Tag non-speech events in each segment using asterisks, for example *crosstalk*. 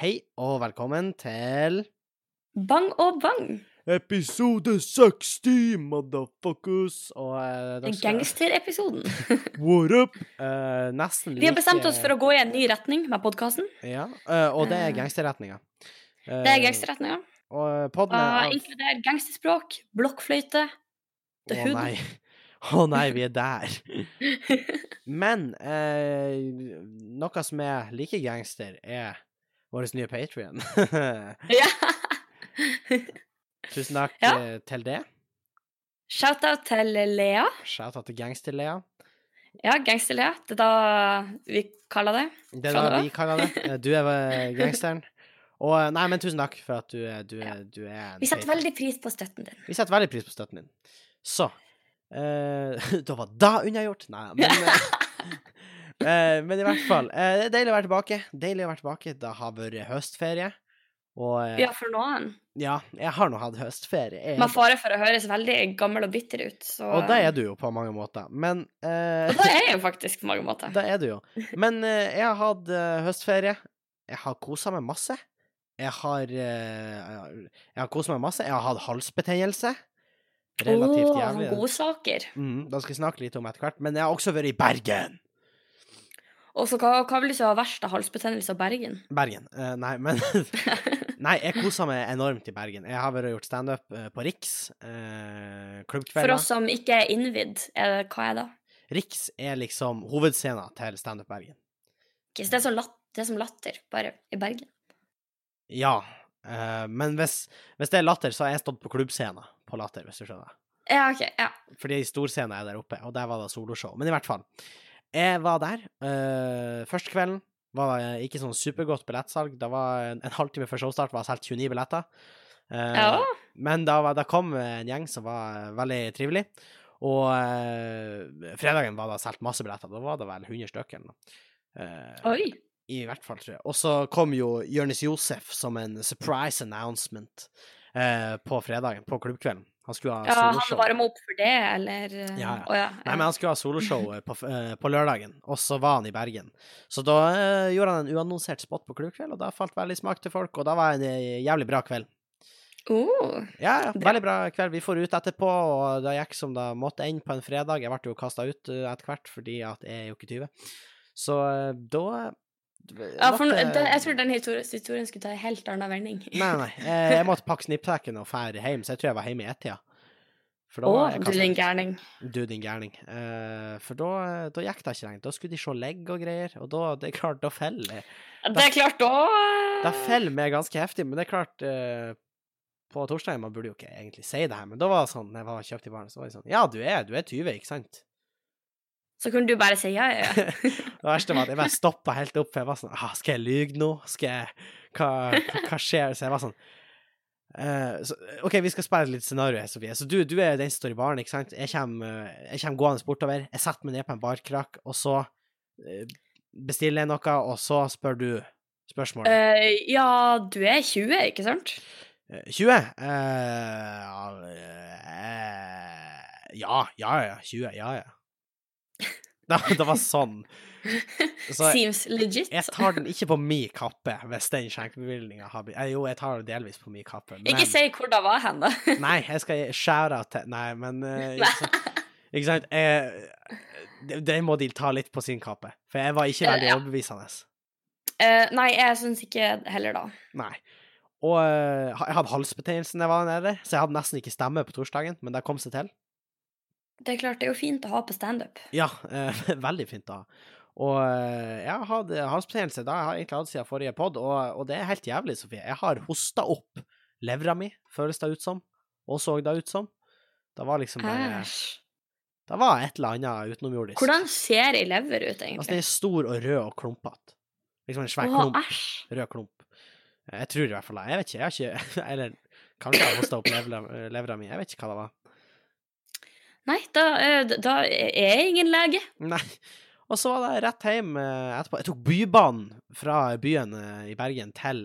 Hei og velkommen til Bang og bang! episode 60, motherfuckers. Og eh, skal- gangsterepisoden. *laughs* What up? Eh, nesten Vi har bestemt oss for å gå i en ny retning med podkasten. Ja, eh, og det er Eh, gangsterretninga. Eh, Det er gangsterretninga. Og podden Uh, er av inkluderer gangsterspråk, blokkfløyte, The Å Hood. nei. *laughs* Å nei, vi er der. *laughs* Men eh, noe som er like gangster, er vår nye Patrion. ja. *laughs* Tusen takk Ja. eh, til det. Shout-out til Lea. Shout-out til Gangster-Lea. Ja, Gangster-Lea. Det er da vi kaller det. Det er da vi kaller det. Eh, Du er eh, *laughs* gangsteren. Og nei, men tusen takk for at du, du, ja. du er Vi setter veldig pris på støtten din. Vi setter veldig pris på støtten din. Så *laughs* uh, Da var da unnagjort. Nei, men eh, eh, Men i hvert fall. eh, det er deilig å være tilbake. Deilig å være tilbake. Det har vært høstferie. Og eh, Ja, for noen. ja, jeg har nå hatt høstferie. Jeg, Med fare for å høres veldig gammel og bitter ut, så og det er du jo på mange måter. Men eh, Og det er jeg jo faktisk på mange måter. *laughs* Det er du jo. Men jeg har hatt høstferie. Jeg har kosa meg masse. Jeg har uh, Jeg har kosa meg masse. Jeg har hatt halsbetennelse. Relativt Åh, Å, oh, godsaker. Mm, da skal jeg snakke litt om etter hvert. Men jeg har også vært i Bergen. Og så hva, hva vil du si var verst av halsbetennelse og Bergen? Bergen. Uh, nei, men *laughs* Nei, jeg koser meg enormt i Bergen. Jeg har vært og gjort standup uh, på Riks. Uh, For oss som ikke er innvidd, er det, hva er det? Riks er liksom hovedscenen til Standup Bergen. Ok, så det er, så latt, det er som latter, bare i Bergen. Ja. Uh, men hvis, hvis det er latter, så har jeg stått på klubbscenen på Latter, hvis du skjønner. Ja, ok, ja. Fordi storscenen er der oppe, og der var det soloshow. Men i hvert fall. Jeg var der. Uh, første kvelden var det ikke sånn supergodt billettsalg. Det var en, en halvtime før showstart var solgt 29 billetter. Uh, ja. Men da, var, da kom en gjeng som var eh, veldig trivelig. Og uh, fredagen var det solgt masse billetter. Da var det vel 100 stykker. Eh, Oi. I hvert fall, tror jeg. Og så kom jo Jonis Josef som en surprise announcement eh, på fredagen, på klubbkvelden. Han skulle ha Ja, han soloshow. varma opp for det, eller Ja, ja. Oh, ja. Nei, men han skulle ha soloshow eh, på, eh, på lørdagen, og så var han i Bergen. Så da uh, gjorde han en uannonsert spot på klubbkveld, og da falt veldig smak til folk, og da var det en eh, jævlig bra kveld. Uh, Ja, ja, veldig bra kveld. Vi får ut etterpå, og det gikk som det måtte ende på en fredag. Jeg ble jo kasta ut eh, etter hvert, fordi at jeg er jo ikke 20. Så eh, da Ja, for måtte- den, jeg tror den historien, historien skulle ta en helt annen vending. Nei, nei. *laughs* eh, Jeg måtte pakke snippsekken og fære hjem, så jeg tror jeg var hjemme i ett-tida. Å, du din gærning. Du, din gærning. Uh, for da, da gikk det ikke lenger. Da skulle de se legg og greier, og da, det er klart, da faller Det er klart, da Da faller meg ganske heftig, men det er klart uh, På torsdag Man burde jo ikke egentlig si det her, men da var det sånn, når jeg var kjøpt i baren, så var det sånn Ja, du er, du er 20, ikke sant? Så kunne du bare si ja, ja, ja. *laughs* det verste var at jeg bare stoppa helt opp, for jeg var sånn ah, Skal jeg lyge nå? Skal jeg Hva, hva, skjer? Så jeg var sånn uh, så, OK, vi skal spille et litt scenario her, Sofie. Så du, du er den som står i baren, ikke sant? Jeg kommer, eh, jeg kommer gående bortover, jeg setter meg ned på en barkrakk, og så eh, bestiller jeg noe, og så spør du spørsmål. Uh, ja, du er 20, ikke sant? Eh, 20? Uh, ja, ja, ja. 20, ja, ja. *laughs* Det, var sånn. Så Seems legit. jeg tar den ikke på min kappe hvis den skjenkebevilgninga har blitt eh, Jo, jeg tar den delvis på min kappe, men Ikke si hvor det var hen, da. *laughs* Nei, jeg skal skjære til Nei, men eh, *laughs* ikke sant. Ikke sant? Jeg, det, det må de ta litt på sin kappe, for jeg var ikke veldig veldig ja. overbevisende. Uh, nei, jeg syns ikke heller da. Nei. Og uh, jeg hadde halsbetennelse da jeg var nede, så jeg hadde nesten ikke stemme på torsdagen, men det kom seg til. Det er klart, det er jo fint å ha på standup. Ja, eh, *laughs* veldig fint da. Og eh, jeg har hatt halsbetennelse, jeg har egentlig hatt siden forrige podd, og, og det er helt jævlig, Sofie. Jeg har hosta opp levra mi, føles det ut som, og så det ut som. Det var liksom bare Æsj. Det var et eller annet utenomjordisk. Hvordan ser ei lever ut, Altså, den er stor og rød og klumpete. Liksom en svær Åh, klump. æsj. Rød klump. Jeg tror i hvert fall det. Jeg vet ikke, jeg har ikke *laughs* Eller kanskje jeg hosta opp levra, levra mi, jeg vet ikke hva det var. Nei, da, eh, da er jeg ingen lege. Nei. Og så var det rett hjem eh, etterpå. Jeg tok Bybanen fra byen eh, i Bergen til,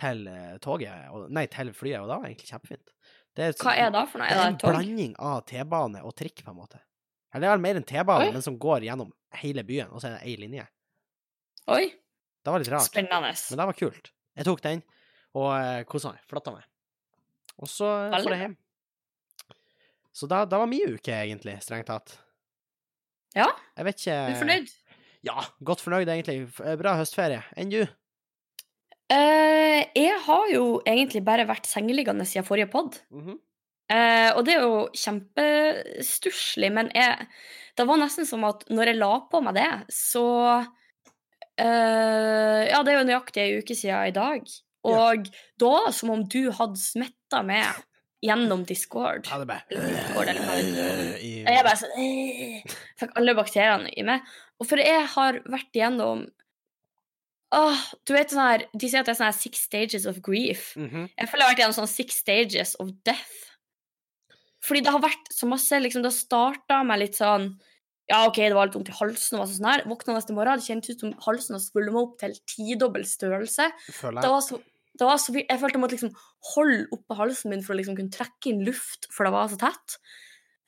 til toget, og, nei, til flyet, og det var egentlig kjempefint. Det er, Hva er det for noe? Det Er det en blanding av T-bane og trikk, på en måte. Eller det er vel mer en T-bane, men som går gjennom hele byen, og så er det ei linje. Oi, Det var litt rart, spennende. men det var kult. Jeg tok den, og kosa meg. Flatta meg. Og så Veldig jeg hjem. Så da, da var min uke, egentlig, strengt tatt. Ja, Jeg vet ikke du er fornøyd? Ja, godt fornøyd, egentlig. Eh, Bra høstferie. Enn du? Uh, jeg har jo egentlig bare vært sengeliggende siden forrige pod. Mm -hmm. uh, og det er jo kjempestusslig, men jeg, det var nesten som at når jeg la på meg det, så uh, Ja, det er jo nøyaktig ei uke siden i dag. Og da som om du hadde smitta med gjennom Discord. Ja, det er bare Discord, eller hva det I, Og jeg bare sånn «Åh», Fikk alle bakteriene i meg. Og for jeg har vært igjennom Åh, du vet sånn her De sier at det er sånn her six stages of grief. Mhm. Jeg føler jeg har vært igjennom sånn six stages of death. Fordi det har vært så masse liksom, Det starta med litt sånn Ja, OK, det var litt vondt i halsen, og sånn her. Våkna neste morgen, det kjentes ut som halsen hadde svulmet opp til tidobbel størrelse. Føler Det var så, det var så. Jeg følte jeg måtte liksom holde oppe halsen min for å liksom kunne trekke inn luft, for det var så tett.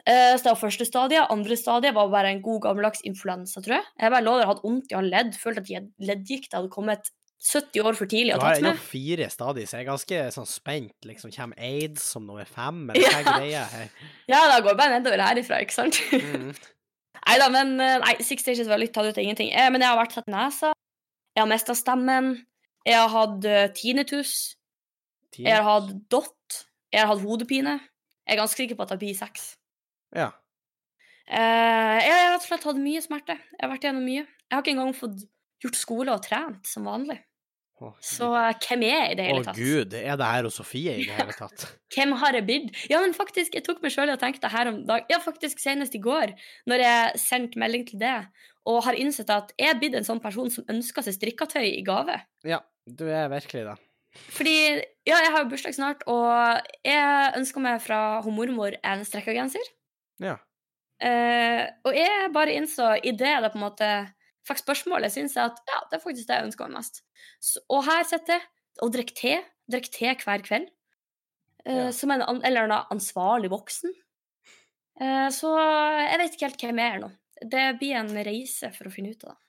Eh, så det var første stadiet. Andre stadiet var bare en god gammeldags influensa, tror jeg. Jeg bare lå der og hadde vondt i alle ledd. Følte at leddgikta hadde kommet 70 år for tidlig og tatt Du har fire stadier, så jeg er ganske sånn spent. Liksom, Kommer aids som nummer fem, *laughs* eller hva er Ja. greia her? Ja, det går bare nedover herifra, ikke sant? Mhm. *laughs* Nei da, men eh, nei, Six Stages var litt tatt ut av ingenting. Eh, men jeg har vært tatt nesa. Jeg har mista stemmen. Jeg har hatt eh, tinnitus. Jeg har hatt dott. Jeg har hatt hodepine. Jeg er ganske sikker på at jeg blir seks. Ja. Eh, jeg har rett og slett hatt mye smerte. Jeg har vært gjennom mye. Jeg har ikke engang fått gjort skole og trent som vanlig. Å, Så eh, hvem er jeg i det hele tatt? Å gud, er det her og Sofie i det hele *laughs* tatt? Hvem har jeg blitt? Ja, men faktisk, jeg tok meg sjøl og tenkte her om dag Ja, faktisk senest i går, når jeg sendte melding til det, og har innsett at jeg er blitt en sånn person som ønsker seg strikketøy i gave. Ja, du er virkelig det. Fordi Ja, jeg har jo bursdag snart, og jeg ønska meg fra hun mormor en strekkagenser. Ja. Eh, og jeg bare innså i det jeg på en måte fikk spørsmålet, syns jeg at ja, det er faktisk det jeg ønsker meg mest. Så, og her sitter jeg og drikker te. Drikker te hver kveld. Eh, Ja. Som en eller annen ansvarlig voksen. Eh, så jeg vet ikke helt hvem jeg er nå. Det blir en reise for å finne ut av det.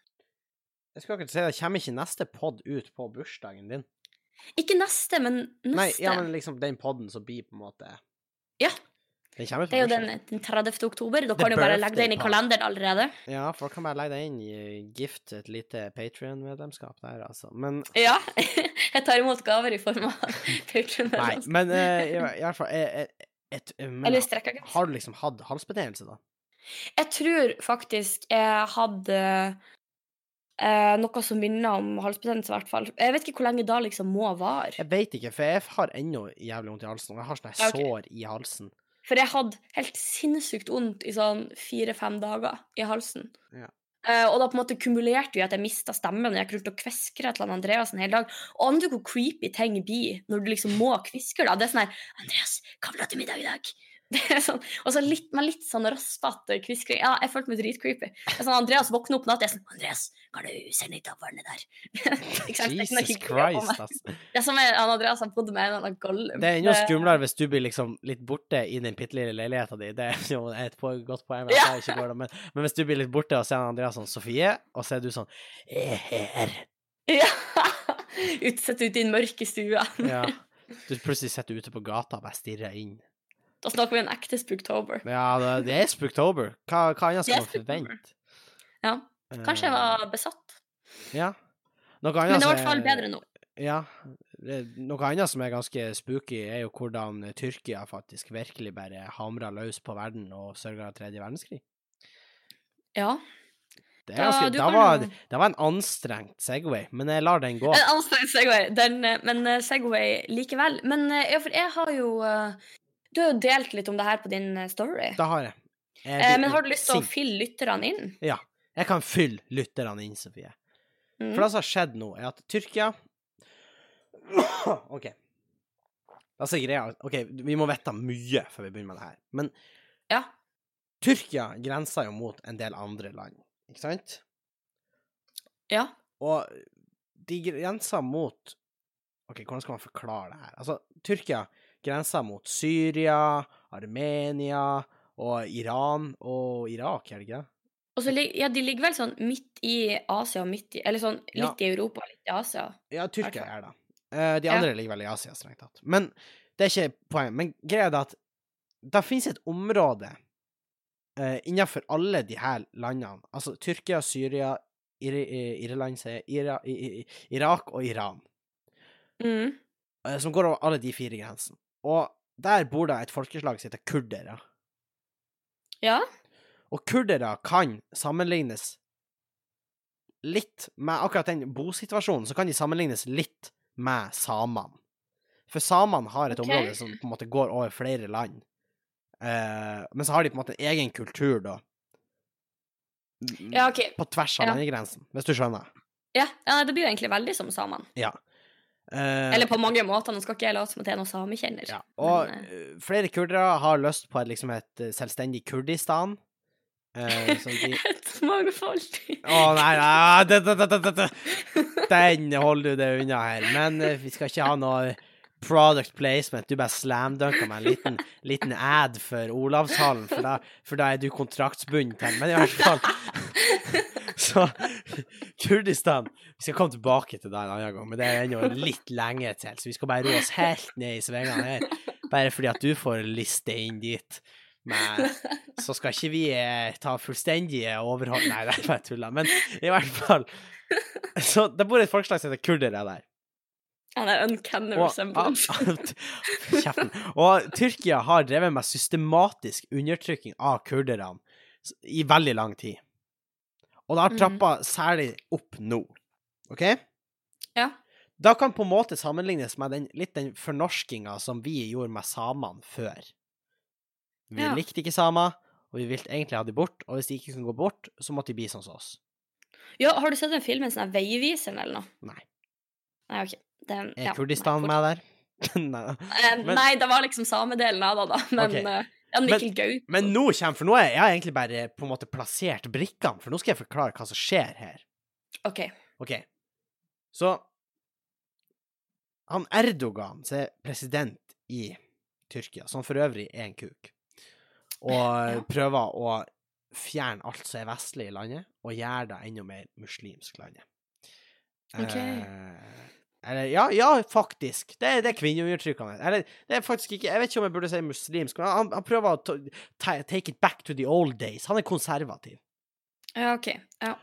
Jeg skulle akkurat si det, kommer ikke neste pod ut på bursdagen din? Ikke neste, men neste. Nei, ja, men liksom den podden som blir på en måte Ja. Den kommer på Det er jo den, den 30. oktober. Da kan du bare legge det inn i kalenderen allerede. Ja, folk kan bare legge det inn i gift, et lite Patrion-medlemskap der, altså. Men Ja. *laughs* jeg tar imot gaver i form av Patreon. *laughs* Nei, men uh, i, hvert fall et, eh, et, eh, men, Eller. Har du liksom hatt halsbetennelse, da? Jeg tror faktisk jeg hadde eh, noe som minner om halsbetennelse, i hvert fall. Jeg vet ikke hvor lenge da liksom må vare. Jeg veit ikke, for jeg har ennå jævlig vondt i halsen. Og jeg har sånne okay. Sår i halsen. For jeg hadde helt sinnssykt vondt i sånn fire-fem dager i halsen. Ja. Eh, og da på en måte kumulerte jo at jeg mista stemmen, og jeg kunne og kviskra til Andreas en hel dag. Og aner du hvor creepy ting blir når du liksom må kviskre? da? Det er sånn her 'Andreas, hva vil du ha til middag i dag?' *laughs* Er sånn, og så litt, med litt sånn raspete kviskring. Ja, jeg følte meg dritcreepy. Er sånn, Andreas våkner opp natt, jeg er sånn 'Andreas, kan du sende litt av vannet der?' *laughs* Er Jesus. Christ, altså. Det er som jeg- Andreas har bodd med en eller annen gollum. Det er enda skumlere hvis du blir liksom litt borte i den bitte lille leiligheta di. Det er jo et godt poeng, Ja. det, men, men hvis du blir litt borte, og så er Andreas sånn Sofie, og så er du sånn Jeg er her. Ja. *laughs* Utsett ut i den mørke stua. Ja. Du plutselig sitter ute på gata og bare stirrer inn. Da snakker vi en ekte spooktober. Ja, det, er Spooktober. Hva, hva annet skal man forvente? Ja. Kanskje jeg var besatt. Ja. Noe Men det er i hvert fall bedre nå. Ja. Noe annet som er ganske spooky, er jo hvordan Tyrkia faktisk virkelig bare hamra løs på verden og sørga tredje verdenskrig. Ja. Det, ganske, da, kan var, det var en anstrengt Segway, men jeg lar den gå. En anstrengt Segway, den, eh, men eh, Segway likevel. Men eh, ja, for jeg har jo eh, Du har jo delt litt om det her på din eh, story. Da har jeg. jeg Eh, men har du lyst til å fylle lytterne inn? Ja. Jeg kan fylle lytterne inn, Sofie. Mm. For det som har skjedd nå, er at Tyrkia *coughs* OK. Altså, greia OK, vi må vite mye før vi begynner med det her. Men Ja. Tyrkia grenser jo mot en del andre land, ikke sant? Ja. Og de grenser mot OK, hvordan skal man forklare det her? Altså, Tyrkia grenser mot Syria, Armenia og Iran og Irak, er det ikke det? Så ja, de ligger vel sånn midt i Asia og midt i Eller sånn Ja. litt i Europa og litt i Asia. Ja, Tyrkia er det. De de Ja. andre ligger vel i Asia, strengt tatt. Men det er ikke poenget. Men greia er at det finnes et område uh, innenfor alle de her landene, altså Tyrkia, Syria, Ir I- Irland, sier Ira Irak og Iran, Mm. uh, som går over alle de fire grensene. Og der bor det et folkeslag som heter kurdere. Ja. Og kurdere kan sammenlignes litt med akkurat den bosituasjonen, så kan de sammenlignes litt med samene. For samene har et okay. område som på en måte går over flere land. Eh, men så har de på en måte en egen kultur, da. Ja, OK. På tvers av Ja. landegrensen, hvis du skjønner. Ja, ja, det blir jo egentlig veldig som samene. Ja. Eh, Eller på mange måter. Nå skal ikke jeg late som at jeg er noen samekjenner. ja. Og men, eh, eh, flere kurdere har lyst på et, liksom et eh, selvstendig Kurdistan. Uh, de *laughs* Et mangfoldig Å, nei, nei, det, det, det, det, det. Den holder du deg unna her. Men vi skal ikke ha noe product placement. Du bare slamdunka meg en liten, liten ad for Olavshallen, for da, for da er du kontraktsbundet til Men i hvert fall *laughs* Så *laughs* Kurdistan Vi skal komme tilbake til det en annen gang, men det er ennå litt lenge til, så vi skal bare roe oss helt ned i svingene her. Bare fordi at du får liste inn dit. Men så skal ikke vi eh, ta fullstendige overhold... Nei, det er bare tulla. Men i hvert fall Så det bor et folkeslag som heter kurdere der. Han er uncanny resemblance. *laughs* Kjeften. Og Tyrkia har drevet med systematisk undertrykking av kurderne i veldig lang tid. Og da har Mhm. trappa særlig opp nå. OK? Ja. Da kan på en måte sammenlignes med den, litt den fornorskinga som vi gjorde med samene før. Vi Ja. likte ikke samer, og vi ville egentlig ha de bort, og hvis de ikke kunne gå bort, så måtte de bli sånn som oss. Ja, har du sett den filmen som er Veiviseren eller noe? Nei. Nei, OK. Den, Er ja, Kurdistan nei, med der? *laughs* Nei. Eh, men- Nei, det var liksom samedelen av det, da. Men Ok. Ja, Mikkel Gaup. Men nå kommer For nå er jeg egentlig bare på en måte plassert brikkene, for nå skal jeg forklare hva som skjer her. OK. OK. Så Han Erdogan, som er president i Tyrkia, som for øvrig er en kuk, og Ja. prøver å fjerne alt som er vestlig i landet, og gjøre det enda mer muslimsk landet. Ok. Eh, eller, ja, ja, faktisk. Det, er- det er kvinneundertrykkende. Eller, det er faktisk ikke Jeg vet ikke om jeg burde si muslimsk, men han, han prøver å ta, ta, take it back to the old days. Han er konservativ. Ja, OK. Ja.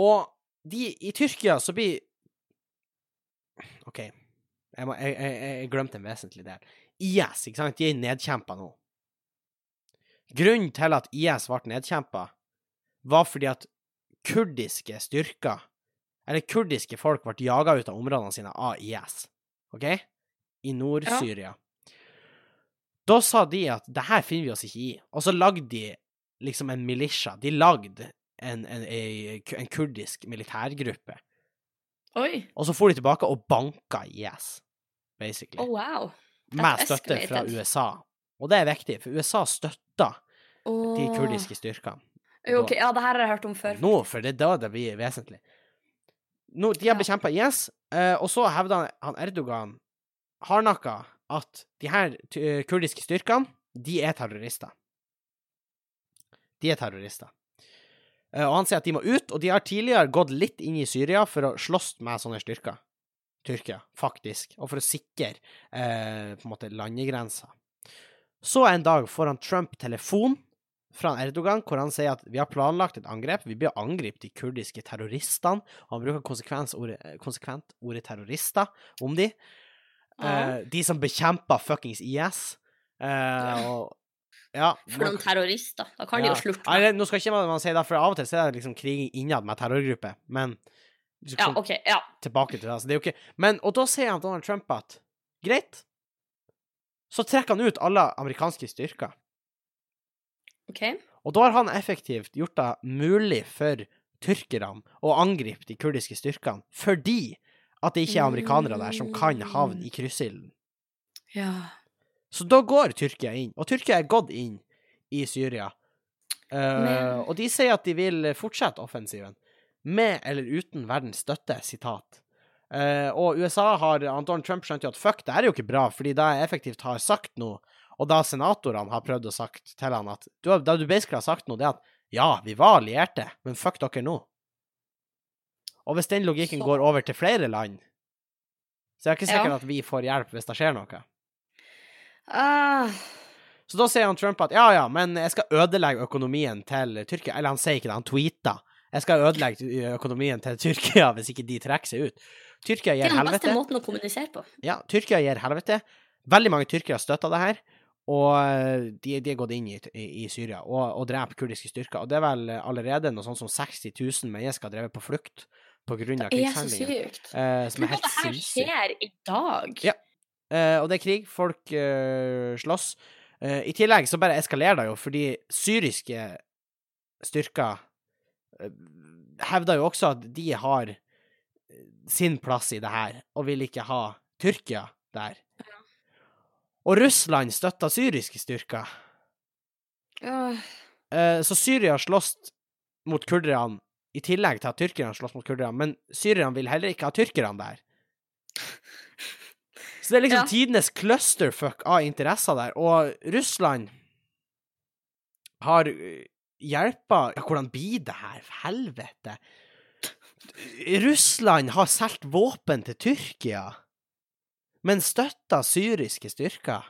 Og de i Tyrkia så blir OK, jeg, må, jeg, jeg, jeg glemte en vesentlig del. IS, ikke sant, de er nedkjempa nå. Grunnen til at IS ble nedkjempa, var fordi at kurdiske styrker, eller kurdiske folk, ble jaga ut av områdene sine av IS, OK, i Nord-Syria. Da sa de at det her finner vi oss ikke i, og så lagde de liksom en militia. De lagde en, en, en, en kurdisk militærgruppe. Oi. Og så for de tilbake og banka IS, basically. Oh, wow. med støtte fra. USA. Og det er viktig, for USA støtter de kurdiske styrkene. Jo, ok, Ja, det her har jeg hørt om før. Nå, for det er da det blir vesentlig. Nå, de Ja. bekjempa IS, uh, og så hevder han- han Erdogan hardnakka at de her eh, kurdiske styrkene, de er terrorister. De er terrorister. Uh, og han sier at de må ut, og de har tidligere gått litt inn i Syria for å slåss med sånne styrker. Tyrkia, faktisk, og for å sikre eh, på en måte landegrensa. Så en dag får han Trump telefon fra Erdogan, hvor han sier at vi har planlagt et angrep, vi blir angripe de kurdiske terroristene. Og han bruker ordet, konsekvent ordet terrorister om de. Ja. Eh, de som bekjemper fuckings IS. Eh, og ja. For noen terrorister. Da kan de jo slutte. Nei, nå skal ikke man, man si det, for av og til så er det liksom krig innad med terrorgrupper, men liksom, Ja, komme OK. Ja. tilbake til det. Altså, det er jo ikke Men, og da sier han Donald Trump at greit, så trekker han ut alle amerikanske styrker. OK. Og da har han effektivt gjort det mulig for tyrkerne å angripe de kurdiske styrkene, fordi at det ikke er amerikanere der som kan havne i kryssilden. Ja. Så da går Tyrkia inn, og Tyrkia er gått inn i Syria. Uh, Og de sier at de vil fortsette offensiven, med eller uten verdens støtte, sitat. Uh, og USA har Donald Trump skjønt jo at fuck, det er jo ikke bra, fordi det jeg effektivt har sagt nå, og da senatorene har prøvd å sagt til han at du, Da du basically har sagt noe, det er at ja, vi var allierte, men fuck dere nå. Og hvis den logikken Så- går over til flere land, Så det er ikke sikkert Ja. at vi får hjelp hvis det skjer noe. Uh. Så da sier han Trump at ja, ja, men jeg skal ødelegge økonomien til Tyrkia. Eller han sier ikke det, han tweeter. Jeg skal ødelegge økonomien til Tyrkia hvis ikke de trekker seg ut. Tyrkia gir helvete. det er den beste helvete. måten å kommunisere på. Ja, Tyrkia gir helvete. Veldig mange tyrkere støtter det her. Og eh, de, de er gått inn i, i, Syria og, og dreper kurdiske styrker. Og det er vel allerede noe sånt som 60 000 mennesker drevet på flukt på grunn av Det er så sykt. Eh, som er det her skjer i dag. Ja. Eh, og det er krig. Folk eh, slåss. Eh, I tillegg så bare eskalerer det jo, fordi syriske styrker eh, hevder jo også at de har eh, sin plass i det her, og vil ikke ha Tyrkia der. Og Russland støtter syriske styrker. Eh, så Syria slåss mot kurderne i tillegg til at tyrkerne slåss mot kurderne, men syrerne vil heller ikke ha tyrkerne der. Så det er liksom Ja. tidenes clusterfuck av interesser der, og Russland har øh, hjelpa hvordan blir det her? Helvete. Russland har solgt våpen til Tyrkia, men støtter syriske styrker.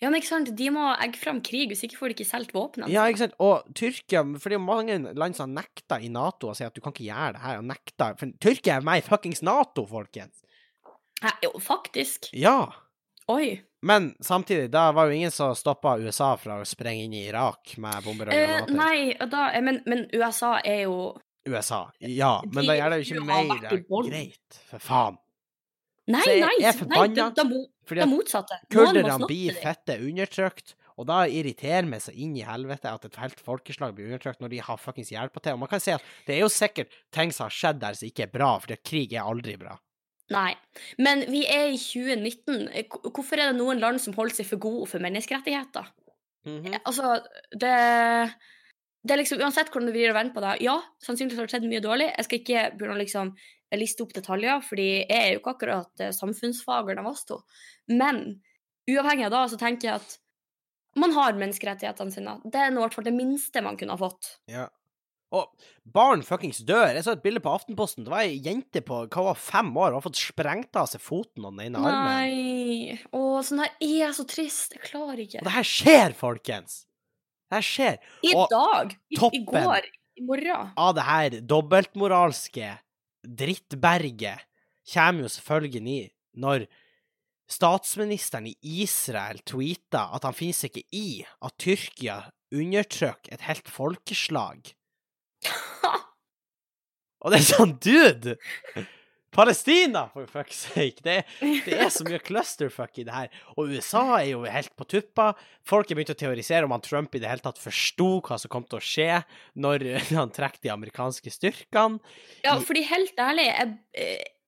Ja, men ikke sant? De må egge fram krig, hvis ikke får de ikke solgt våpnene. Ja, ikke sant? Og Tyrkia For det er mange land som har nekta i Nato å si at du kan ikke gjøre det her, og nekta For Tyrkia er meg fuckings Nato, folkens! Ja, jo, faktisk. Ja. Oi. Men samtidig, da var jo ingen som stoppa USA fra å sprenge inn i Irak med bomber og Eh, granater. nei, da, eh, men, men USA er jo USA. Ja, men da gjør det jo ikke mer greit. For faen. Nei, Så jeg nei, er nei, forbanna, det, det, det motsatte. Kurderne blir fette undertrykt, og da irriterer meg så inn i helvete at et helt folkeslag blir undertrykt når de har fuckings hjelpa til. Og man kan si at det er jo sikkert ting som har skjedd der som ikke er bra, for krig er aldri bra. Nei. Men vi er i 2019. Eh, Hvorfor er det noen land som holder seg for gode for menneskerettigheter? Mhm. Altså, det det er liksom, Uansett hvordan du vrir og vender på det, ja, sannsynligvis har det skjedd mye dårlig. Jeg skal ikke begynne å liksom liste opp detaljer, fordi jeg er jo ikke akkurat eh, samfunnsfageren av oss to. Men uavhengig av det, så tenker jeg at man har menneskerettighetene sine. Det er i hvert fall det minste man kunne ha fått. Ja. Og barn fuckings dør. Jeg så et bilde på Aftenposten. Det var ei jente på hva var fem år og har fått sprengt av seg foten og den ene armen. Nei Å, sånn her er så trist. Jeg klarer ikke. Og det her skjer, folkens! Det her skjer. I og dag. I, I går. I morgen. Av det her dobbeltmoralske drittberget kommer jo selvfølgelig når statsministeren i Israel tweeter at han finnes ikke i at Tyrkia undertrykker et helt folkeslag. *laughs* Og det er sånn, dude! Palestina, for fuck's sake! Det, det er så mye clusterfuck i det her. Og USA er jo helt på tuppa. Folk har begynt å teorisere om han Trump i det hele tatt forsto hva som kom til å skje når han trekker de amerikanske styrkene. Ja, fordi helt ærlig, jeg,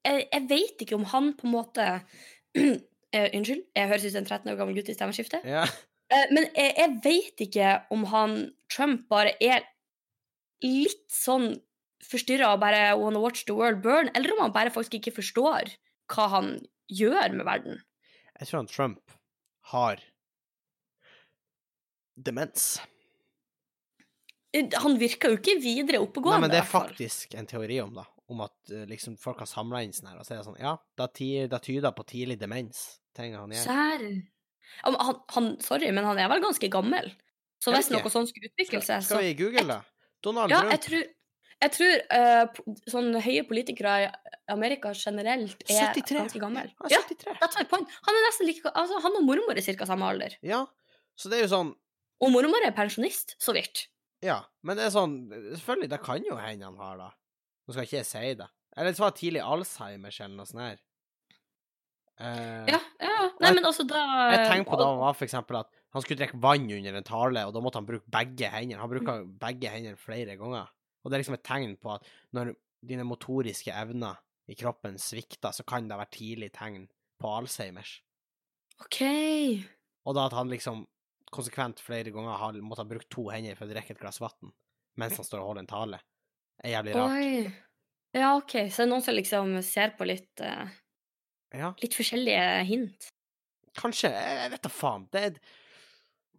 jeg, jeg vet ikke om han på en måte *clears throat* eh, Unnskyld, jeg høres ut som en 13 år gammel gutt i stemmeskiftet. Ja. Eh, men jeg, jeg vet ikke om han Trump bare er litt sånn forstyrra og bare wanna watch the world burn, eller om han bare faktisk ikke forstår hva han gjør med verden. Jeg tror han Trump har demens. Eh, Han virker jo ikke videre Nei, men det er faktisk en teori om det. Om at eh, liksom, folk har samla inn sånn her, og så er det sånn Ja, det ty- det tyder på tidlig demens. Ting han gjør. Serr? Han, han, sorry, men han er vel ganske gammel? Så hvis noe sånt skulle utvikle seg, så skal vi google det? Donald Ja, Trump. jeg tror, jeg tror uh, po- sånn høye politikere i Amerika generelt er 73. ganske gammel. Ja, 73. Ja, point. Han er nesten like altså, Han og mormor er ca. samme alder. Ja, så det er jo sånn Og mormor er pensjonist, så vidt. Ja, men det er sånn Selvfølgelig, det kan jo hende han har det. Nå skal ikke jeg si det. Eller så var det tidlig Alzheimers eller noe sånt her. Uh, Ja, ja. Nei, jeg- men altså da Jeg tenker på da han var for eksempel at han skulle drikke vann under en tale, og da måtte han bruke begge hendene. Han bruker begge hendene flere ganger. Og det er liksom et tegn på at når dine motoriske evner i kroppen svikter, så kan det være tidlig tegn på Alzheimers. OK. Og da at han liksom konsekvent flere ganger har måttet ha brukt to hender for å drikke et glass vann mens han står og holder en tale, er jævlig rart. Oi. Ja, OK. Så det er noen som liksom ser på litt, uh, Ja, litt forskjellige hint. kanskje. Jeg vet da faen. Det er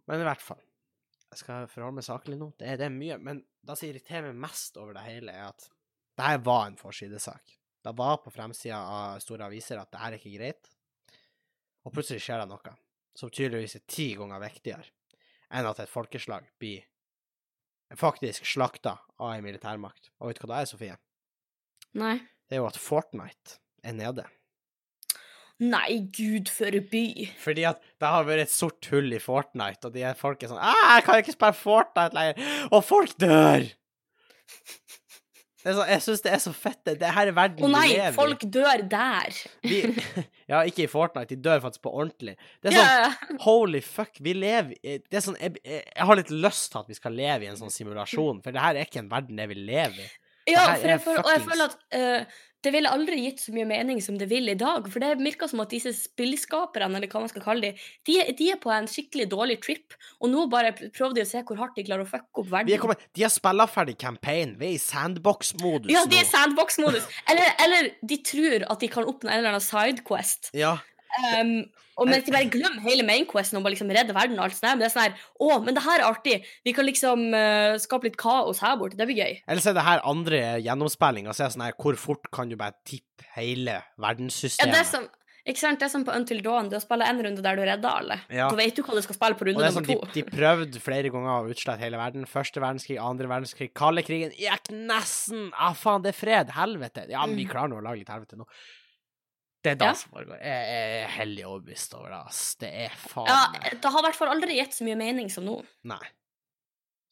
Men i hvert fall. Jeg skal forholde meg saklig nå. Det er, det er mye. Men det som irriterer meg mest over det hele, er at det her var en forsidesak. Det var på fremsida av store aviser at det her er ikke greit. Og plutselig skjer det noe som tydeligvis er ti ganger viktigere enn at et folkeslag blir faktisk slakta av en militærmakt. Og vet du hva det er, Sofie? Nei. Det er jo at Fortnite er nede. Nei, gud forby. Fordi at det har vært et sort hull i Fortnite, og de er folk er sånn «Ah, 'Jeg kan ikke spille Fortnite lenger!' Og folk dør! Det så, jeg syns det er så fett. Det her er verden Å nei, folk dør der. i. Vi, *laughs* ja, ikke i Fortnite, de dør faktisk på ordentlig. Det er sånn yeah. Holy fuck, vi lever i Det er sånn jeg, jeg, jeg har litt lyst til at vi skal leve i en sånn simulasjon, for det her er ikke en verden jeg vil leve i. Ja, for jeg føler, og jeg føler at uh, det ville aldri gitt så mye mening som det vil i dag. For det virker som at disse spillskaperne, eller hva man skal kalle dem, de, de er på en skikkelig dårlig trip. Og nå bare prøver de å se hvor hardt de klarer å fucke opp verden. Vi er kommet, de har spilla ferdig campaign. Vi er i sandbox-modus nå. ja, de er i sandbox-modus. Eller, eller de tror at de kan oppnå en eller annen sidequest. Ja. Um, og mens de bare glemmer hele mainquesten om å liksom redde verden og alt sånt. Men det er sånn her Å, men det her er artig. Vi kan liksom uh, skape litt kaos her borte. Det blir gøy. Eller så er det her andre gjennomspillinga. Så er det sånn her, hvor fort kan du bare tippe hele Ja, verdenssystemet? det er som ikke sant? Det er som på Until Dawn. Du har spille en runde der du redder alle. Ja. Da vet du hva du skal spille på runde er nummer sånn, de, to. de prøvde flere ganger å utslette hele verden. Første verdenskrig, andre verdenskrig, kalde krigen gikk nesten! Ah, faen, det er fred! Helvete! Ja, men vi Mm. klarer nå å lage litt helvete nå. Det er det Ja. som foregår. Jeg er hellig overbevist over det, ass. Det er faen Ja, det har i hvert fall aldri gitt så mye mening som nå. Nei.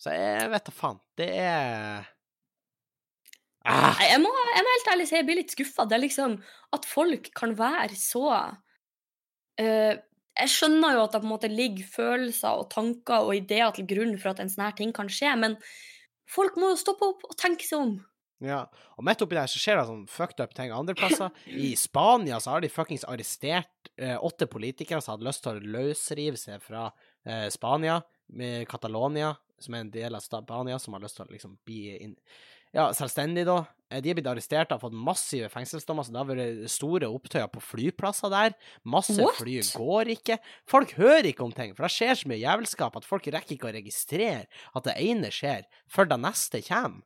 Så jeg vet da faen. Det er ah, Jeg må, jeg må helt ærlig si jeg blir litt skuffa. Det er liksom at folk kan være så uh, Jeg skjønner jo at det på en måte ligger følelser og tanker og ideer til grunn for at en sånn her ting kan skje, men folk må jo stoppe opp og tenke seg om. Ja, og midt oppi der så skjer det sånn fucked up ting andre plasser. I Spania så har de fuckings arrestert eh, åtte politikere som hadde lyst til å løsrive seg fra eh, Spania, med Catalonia, som er en del av Spania, som har lyst til å liksom bli inn, ja, selvstendig, da. Eh, De er blitt arrestert og har fått massive fengselsdommer, så det har vært store opptøyer på flyplasser der. Masse What? fly går ikke. Folk hører ikke om ting, for det skjer så mye jævelskap at folk rekker ikke å registrere at det ene skjer, før det neste kommer.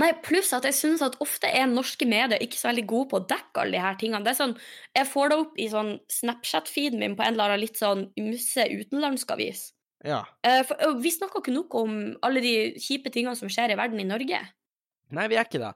Nei, pluss at jeg synes at ofte er norske medier ikke så veldig gode på å dekke alle de her tingene. Det er sånn, Jeg får det opp i sånn Snapchat-feeden min på en eller annen litt sånn ymse utenlandsk avis. Ja. Eh, for, vi snakker ikke nok om alle de kjipe tingene som skjer i verden i Norge. Nei, vi er ikke det.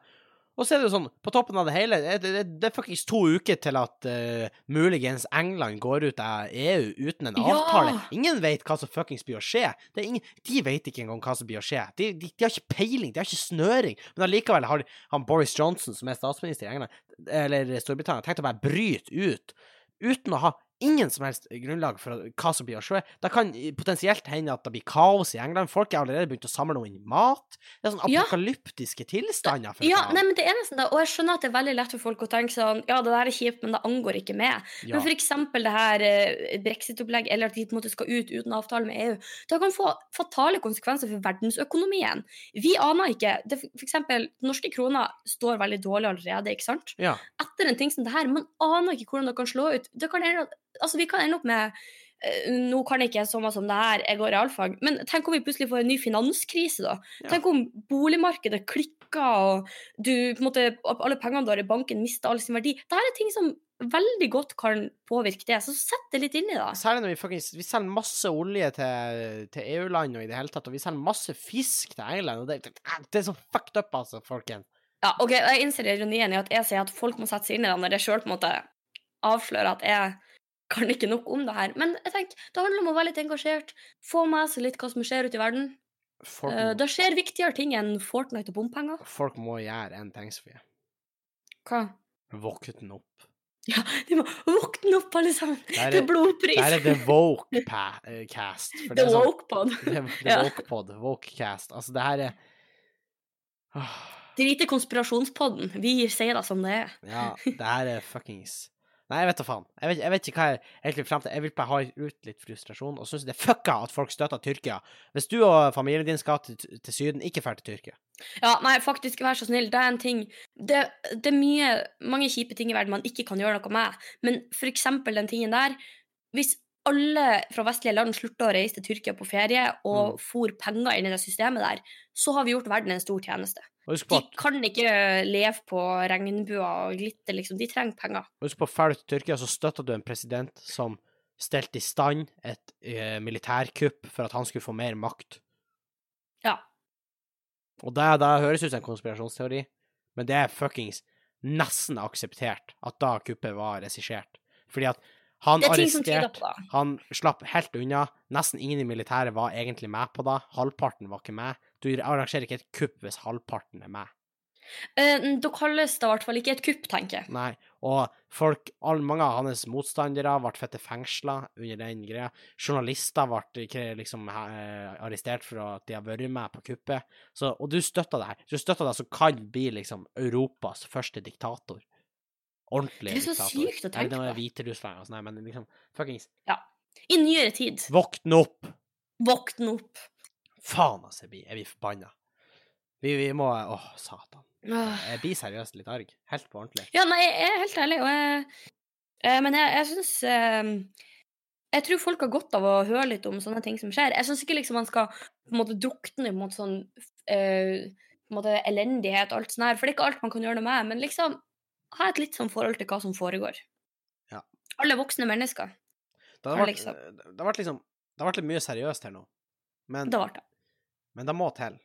Og så er det jo sånn, på toppen av det hele, det, det, det er faktisk to uker til at uh, muligens England går ut av EU uten en Ja! avtale. Ingen vet hva som fuckings blir å skje. Det ingen, de vet ikke engang hva som blir å skje. De, de, de har ikke peiling, de har ikke snøring. Men allikevel har han Boris Johnson, som er statsminister i England, eller Storbritannia, tenkt å bare bryte ut uten å ha ingen som helst grunnlag for hva som blir å skje. Det kan potensielt hende at det blir kaos i England. Folk er allerede begynt å samle inn mat. Det er sånn Ja. apokalyptiske tilstander. For Ja, nei, men det er nesten det. Og jeg skjønner at det er veldig lett for folk å tenke sånn Ja, det der er kjipt, men det angår ikke meg. Ja. Men for eksempel det her eh, brexit-opplegg, eller at de på en måte skal ut uten avtale med EU, det kan få fatale konsekvenser for verdensøkonomien. Vi aner ikke det, For eksempel, norske kroner står veldig dårlig allerede, ikke sant? ja. Etter en ting som det her, man aner ikke hvordan det kan slå ut. Det kan altså, vi kan ende opp med eh, nå kan jeg ikke så mye som det her, jeg går realfag, men tenk om vi plutselig får en ny finanskrise, da. Ja. Tenk om boligmarkedet klikker, og du, på en måte, alle pengene du har i banken, mister all sin verdi. Dette er ting som veldig godt kan påvirke det, så sett det litt inn i det. Særlig når vi faktisk Vi selger masse olje til, til EU-land og i det hele tatt, og vi selger masse fisk til England, og det, det, det er så fucked up, altså, folkens. Ja, ok, Jeg innser ironien i at jeg sier at folk må sette seg inn i det, når jeg sjøl avslører at jeg kan ikke nok om det her. Men jeg tenker, det handler om å være litt engasjert, få med seg litt hva som skjer ute i verden. Folk, Uh, det skjer viktigere ting enn Fortnite og bompenger. folk må gjøre en ting, Sofie. Hva? Våkne opp. Ja, de må våkne opp, alle sammen! Der Det er, er blodpris! der *laughs* er The eh, Cast. The det er sånn, woke pod. det er, det Ja. er Woke Pod, Woke Cast. Altså, det her er Åh, *sighs* Drite i konspirasjonspodden. Vi sier det som det er. Ja, det her er fuckings Nei, jeg vet da faen. Jeg vet, jeg vet ikke hva jeg egentlig vil frem til. Jeg vil bare ha ut litt frustrasjon, og syns det er fucka at folk støtter Tyrkia. Hvis du og familien din skal til, til Syden, ikke dra til Tyrkia. Ja, nei, faktisk, vær så snill. Det er en ting Det, det er mye, mange kjipe ting i verden man ikke kan gjøre noe med, men for eksempel den tingen der Hvis alle fra vestlige land slutta å reise til Tyrkia på ferie og Mm. for penger inn i det systemet der, så har vi gjort verden en stor tjeneste. De kan ikke leve på regnbuer og glitter, liksom. De trenger penger. Og Husk på, Drar du til Tyrkia, så støtter du en president som stelte i stand et uh, militærkupp for at han skulle få mer makt. Ja. Og det, det høres ut som en konspirasjonsteori, men det er fuckings nesten akseptert at da kuppet var regissert. Fordi at han er arresterte. Han slapp helt unna. Nesten ingen i militæret var egentlig med på det. Halvparten var ikke med. Du arrangerer ikke et kupp hvis halvparten er med. Eh, da kalles det i hvert fall ikke et kupp, tenker jeg. Nei. Og folk, all, mange av hans motstandere ble fette fengsla under den greia. Journalister ble liksom eh, arrestert for at de har vært med på kuppet. Så, og du støtter det her. Du støtta det som kan bli liksom Europas første diktator. Ordentlig Det er så sykt å tenke på. det er på. Hviterussland og sånn, men liksom fuckings I nyere tid. Våkn opp! Våkne opp. Faen, altså, jeg blir, jeg blir forbanna. Vi, vi må Åh, satan. Jeg blir seriøst litt arg. Helt på ordentlig. Ja, nei, jeg er helt ærlig, og jeg eh, Men jeg, jeg syns eh, Jeg tror folk har godt av å høre litt om sånne ting som skjer. Jeg syns ikke liksom man skal på en måte drukne mot sånn eh, på en måte elendighet og alt sånt her, for det er ikke alt man kan gjøre noe med, men liksom ha et litt sånn forhold til hva som foregår. Ja. Alle voksne mennesker. Det har vært, liksom- det har vært liksom Det har vært litt mye seriøst her nå. Men, Det det. men det må til,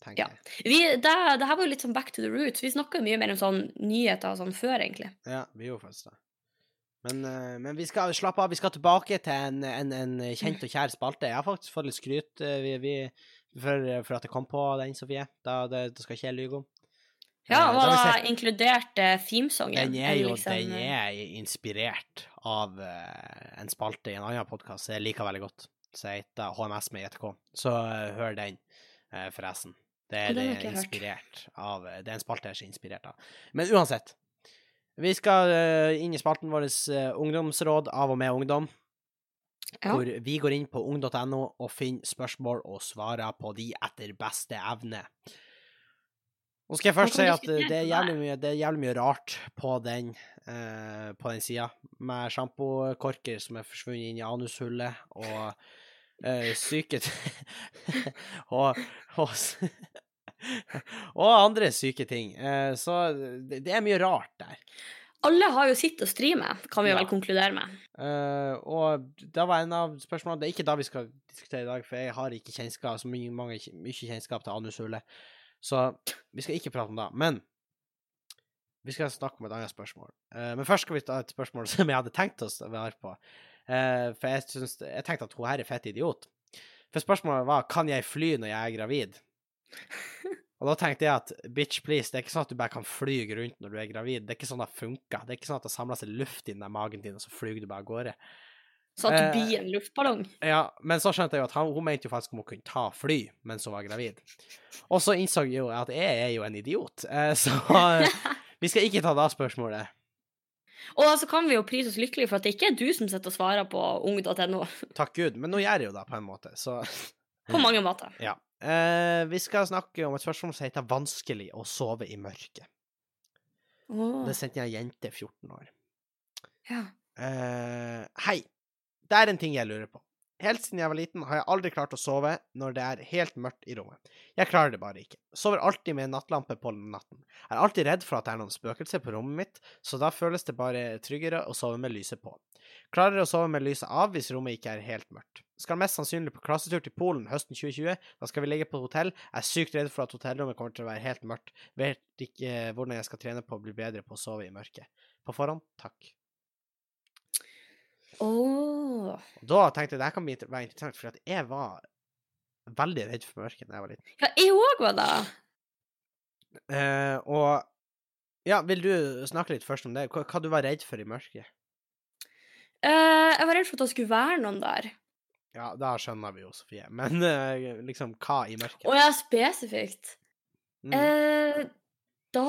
tenker Ja. jeg. Vi, det, det her var jo litt sånn back to the roots. Vi snakka mye mer om sånn nyheter og sånn før, egentlig. Ja, vi gjorde faktisk det. Men, eh, men vi skal slappe av. Vi skal tilbake til en, en, en kjent og kjær spalte. Jeg har faktisk fått litt skryt eh, vi, vi, for, for at jeg kom på den, Sofie. Da, det, det skal ikke jeg lyve om. Ja, Eh, og da vi da sett- inkludert uh, themesongen. Den er jo liksom, den er inspirert av eh, en spalte i en annen podkast jeg liker veldig godt, som heter HMS med JTK. Så eh, hør den, eh, forresten. Det er, den det er hørt. inspirert av Det er en spalte jeg er så inspirert av. Men uansett. Vi skal eh, inn i spalten vår eh, Ungdomsråd av og med ungdom, Ja. hvor vi går inn på ung.no og finner spørsmål og svarer på de etter beste evne. Nå skal jeg først si at det er jævlig mye, det er jævlig mye rart på den, uh, på den sida, med sjampokorker som er forsvunnet inn i anushullet, og uh, syke *laughs* og, og, *laughs* og andre syke ting. Uh, så det, det er mye rart der. Alle har jo sitt å stri med, kan vi Ja. vel konkludere med. Uh, og det var en av spørsmålene Det er ikke da vi skal diskutere i dag, for jeg har ikke kjennskap, så mye, mange, mye kjennskap til anushullet. Så vi skal ikke prate om det. Men vi skal snakke om et annet spørsmål. Uh, men først skal vi ta et spørsmål *laughs* som jeg hadde tenkt oss å være på. Uh, for jeg, synes, jeg tenkte at hun her er fett idiot. For spørsmålet var kan jeg fly når jeg er gravid. Og da tenkte jeg at bitch, please, det er ikke sånn at du bare kan fly rundt når du er gravid. Det er ikke sånn det funker. Det er ikke sånn at det samler seg luft inni magen din, og så flyr du bare av gårde. Så at du Eh, blir en luftballong. Ja, men så skjønte jeg jo at han, hun mente jo faktisk om hun kunne ta fly mens hun var gravid. Og så innså jeg jo at jeg er jo en idiot, eh, så *laughs* vi skal ikke ta det spørsmålet. Og så kan vi jo prise oss lykkelige for at det ikke er du som sitter og svarer på ung.no. Takk Gud. Men nå gjør jeg jo det, på en måte, så På mange måter. ja. Eh, vi skal snakke om et spørsmål som heter 'vanskelig å sove i mørket'. Oh. Det sendte jeg en jente 14 år. ja. Eh, hei. Det er en ting jeg lurer på. Helt siden jeg var liten, har jeg aldri klart å sove når det er helt mørkt i rommet. Jeg klarer det bare ikke. Sover alltid med en nattlampe på natten. Jeg er alltid redd for at det er noen spøkelser på rommet mitt, så da føles det bare tryggere å sove med lyset på. Klarer å sove med lyset av hvis rommet ikke er helt mørkt. Skal mest sannsynlig på klassetur til Polen høsten 2020. Da skal vi ligge på hotell. Jeg er sykt redd for at hotellrommet kommer til å være helt mørkt. Vet ikke hvordan jeg skal trene på å bli bedre på å sove i mørket. På forhånd, takk. Åh. Og da tenkte jeg det kan bli være interessant, for jeg var veldig redd for mørket da jeg var liten. Ja, jeg òg var det. Uh, og ja, vil du snakke litt først om det? Hva, hva du var redd for i mørket? Uh, jeg var redd for at det skulle være noen der. Ja, da skjønner vi jo, Sofie. Men uh, liksom, hva i mørket? Og ja, spesifikt. Mm. Eh, da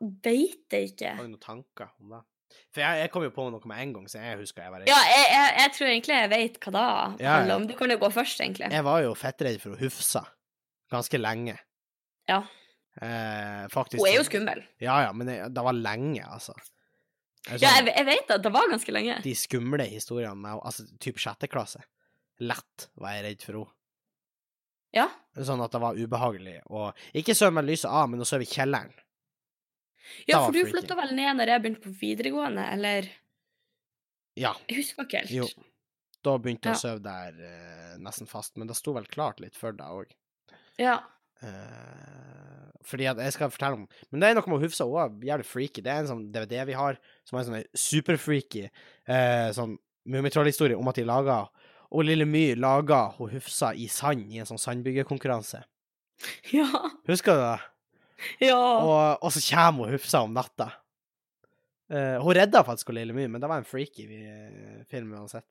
veit jeg ikke. Har du noen tanker om det? For jeg, jeg kom jo på noe med en gang, så jeg husker jeg var redd. Ja, jeg, jeg, jeg tror egentlig jeg vet hva det Ja, handler om. Du kan jo gå først, egentlig. Jeg var jo fettredd for å hufse ganske lenge. Ja. Eh, faktisk. Hun er jo skummel. Ja, ja, men det, det var lenge, altså. Det Ja, sånn, jeg, jeg vet at det var ganske lenge. de skumle historiene med henne, altså type sjette klasse. Lett var jeg redd for henne. Ja. Sånn at det var ubehagelig. Og ikke sove med lyset av, men å sove i kjelleren. Ja, for du flytta vel ned når jeg begynte på videregående, eller Ja. Jeg husker ikke helt. Jo. Da begynte jeg Ja. å sove der eh, nesten fast, men det sto vel klart litt for deg òg. Ja. fordi at jeg skal fortelle om Men det er noe med Hufsa òg, jævlig freaky. Det er en sånn DVD vi har, som er en sånn superfreaky uh, sånn Mummitroll-historie om at de laga Og Lille My laga Hufsa i sand i en sånn sandbyggerkonkurranse. *laughs* Ja. Husker du det? *laughs* ja. Og, og så kommer hun Hufsa om natta. Uh, hun redda faktisk Lille My, men det var en freaky eh, film uansett.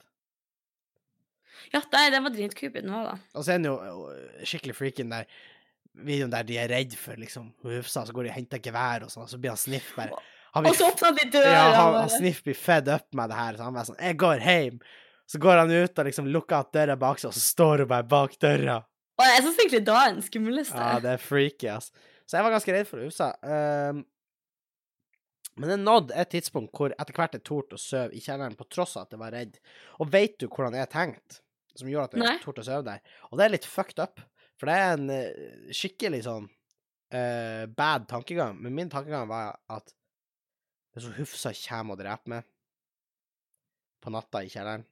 ja nei, det var dritcreepy, den var da. Og så er den jo øh, skikkelig den der videoen der de er redd for liksom Hufsa, så går de og henter gevær og sånn, og så blir han Sniff bare han Og så åpner de døra! ja, han, han Sniff blir fed up med det her, så han bare sånn 'Jeg går hjem'. Så går han ut og liksom lukker at døra bak seg, og så står hun bare bak døra. Og jeg syns egentlig da er den skumleste. Ja, det er freaky, ass. Så jeg var ganske redd for Hufsa. Um, men det nådde et tidspunkt hvor etter hvert jeg torde å sove i kjelleren på tross av at jeg var redd. Og veit du hvordan jeg tenkte, som gjorde at jeg torde å sove der? Og det er litt fucked up, for det er en eh, skikkelig sånn uh, bad tankegang. Men min tankegang var at hvis hun Hufsa kommer og dreper meg på natta i kjelleren,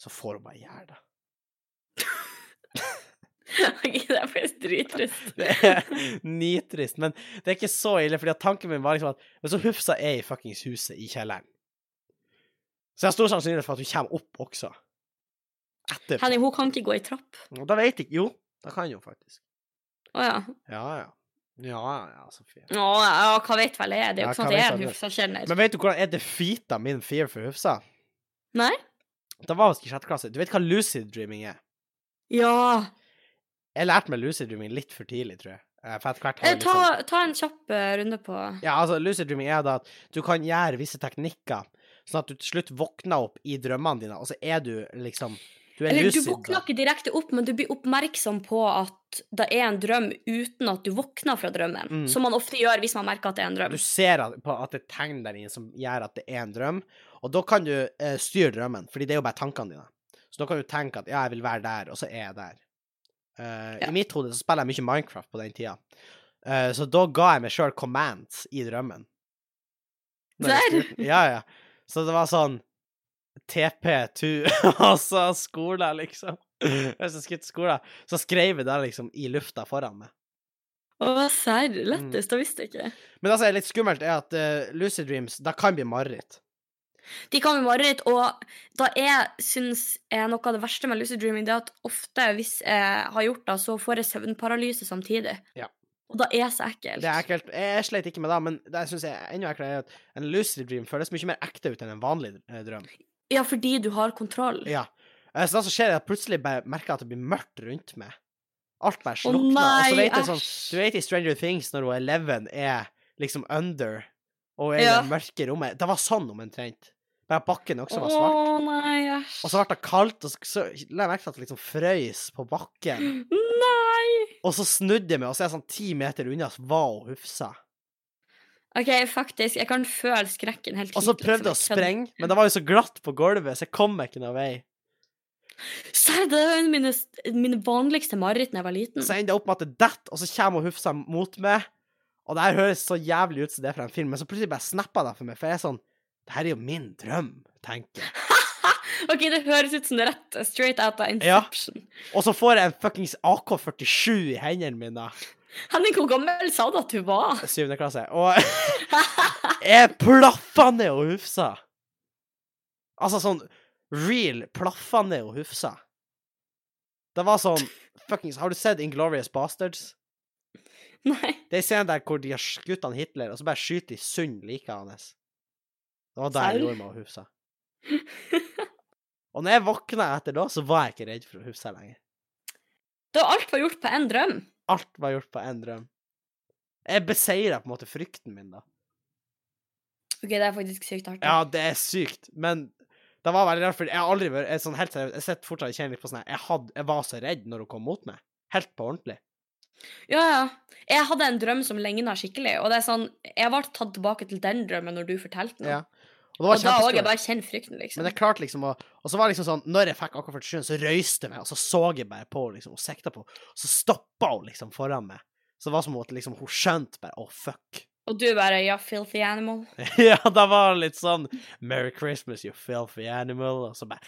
så får hun bare gjøre det. *laughs* Ok, det er faktisk drittrist. *laughs* Det er nitrist, men det er ikke så ille, fordi tanken min var liksom at hvis Hufsa er i fuckings huset i kjelleren, så jeg har stor sannsynlighet for at hun kommer opp også. Etterpå. Henning, hun kan ikke gå i trapp. Og da veit jeg Jo, da kan hun faktisk. Å ja. Ja, ja. Ja, ja, Sofie. Å, ja, hva vet vel jeg? Det er jo ikke sånn at jeg er en du? Hufsa-kjenner. Men vet du hvordan jeg defeata min fear for Hufsa? Nei? Da var vi i sjette klasse. Du vet hva lucid dreaming er? Ja. Jeg lærte meg lucid dreaming litt for tidlig, tror jeg. Eh, etter hvert Eh, jeg Ta, liksom ta en kjapp eh, runde på Ja, altså, lucid dreaming er da at du kan gjøre visse teknikker, sånn at du til slutt våkner opp i drømmene dine, og så er du liksom Du er Eller du våkner ikke direkte opp, men du blir oppmerksom på at det er en drøm uten at du våkner fra drømmen. Mm. Som man ofte gjør hvis man merker at det er en drøm. Du ser at, på at det er tegn der inne som gjør at det er en drøm, og da kan du eh, styre drømmen, fordi det er jo bare tankene dine. Så da kan du tenke at ja, jeg vil være der, og så er jeg der. Eh, Ja. I mitt hode så spiller jeg mye Minecraft på den tida, Uh, så da ga jeg meg sjøl commands i drømmen. Styrte- Ja, ja. Så det var sånn TP2, altså *laughs* skole, liksom. Hvis jeg skulle til skolen, så skrev jeg det liksom i lufta foran meg. Å, serr. Mm. Lettest, da visste jeg ikke. Men det som er litt skummelt, er at uh, lucid dreams, det kan bli mareritt. De kan bli mareritt, og da jeg syns noe av det verste med lucid dreaming, det er at ofte hvis jeg har gjort det, så får jeg søvnparalyse samtidig. Ja. Og da er det så ekkelt. Det er ekkelt. Jeg sleit ikke med det, men det jeg syns er enda eklere, er at en lucid dream føles mye mer ekte ut enn en vanlig eh, drøm. Ja, fordi du har kontroll. Ja. Eh, Så det som skjer, er at plutselig merker jeg at det blir mørkt rundt meg. Alt bare slukner. Oh, og så vet jeg sånn. Du vet i Stranger Things når hun Eleven er liksom under og er i Ja. det mørke rommet. Det var sånn omtrent. At bakken også var Å svart. nei, æsj. Og så ble det kaldt, og så, så la jeg merke til at det liksom frøys på bakken. Nei! Og så snudde jeg meg, og så er jeg sånn ti meter unna, så var hun Hufsa. OK, faktisk, jeg kan føle skrekken helt Og så prøvde jeg å sprenge, men det var jo så glatt på gulvet, så jeg kom meg ikke noen vei. Serr, det av mine, mine vanligste mareritt da jeg var liten. Så ender jeg opp med at det detter, og så kommer Hufsa mot meg. Og det her høres så jævlig ut som det er fra en film, men så plutselig bare snapper det for meg, for jeg er sånn Det her er jo min drøm, tenker jeg. *laughs* OK, det høres ut som det er rett straight out of Ja. Inception. Og så får jeg en fuckings AK-47 i hendene mine. Henning, hvor gammel sa du at du var? *laughs* Syvende klasse. Og *laughs* jeg plaffa ned og Hufsa. Altså sånn real plaffa ned og Hufsa. Det var sånn fuckings Har du sett Inglorious Bastards? Nei. Det er en scene der hvor de har skutt han Hitler, og så bare skyter de sund like hans. Det var der jeg gjorde meg å Hufsa. Og når jeg våkna etter da, så var jeg ikke redd for å Hufsa lenger. Da alt var gjort på én drøm. Alt var gjort på én drøm. Jeg beseira på en måte frykten min, da. OK, det er faktisk sykt artig. Ja, det er sykt, men det var veldig rart, for jeg har aldri vært sånn helt seriøst, Jeg sitter fortsatt og kjenner litt på sånn jeg, jeg var så redd når hun kom mot meg. Helt på ordentlig. Ja, ja. Jeg hadde en drøm som ligna skikkelig, og det er sånn Jeg ble tatt tilbake til den drømmen når du fortalte den. Ja. Og Og da òg jeg bare kjenner frykten, liksom. Men det klarte liksom å Og så var det liksom sånn Når jeg fikk akkurat 47, så røyste jeg meg, og så så jeg bare på liksom, og sikta på og så stoppa hun liksom foran meg. Så det var som at liksom, hun skjønte bare Å, fuck. Og du bare Ja, filthy animal. *laughs* ja, da var det litt sånn Merry Christmas, you filthy animal, og så bare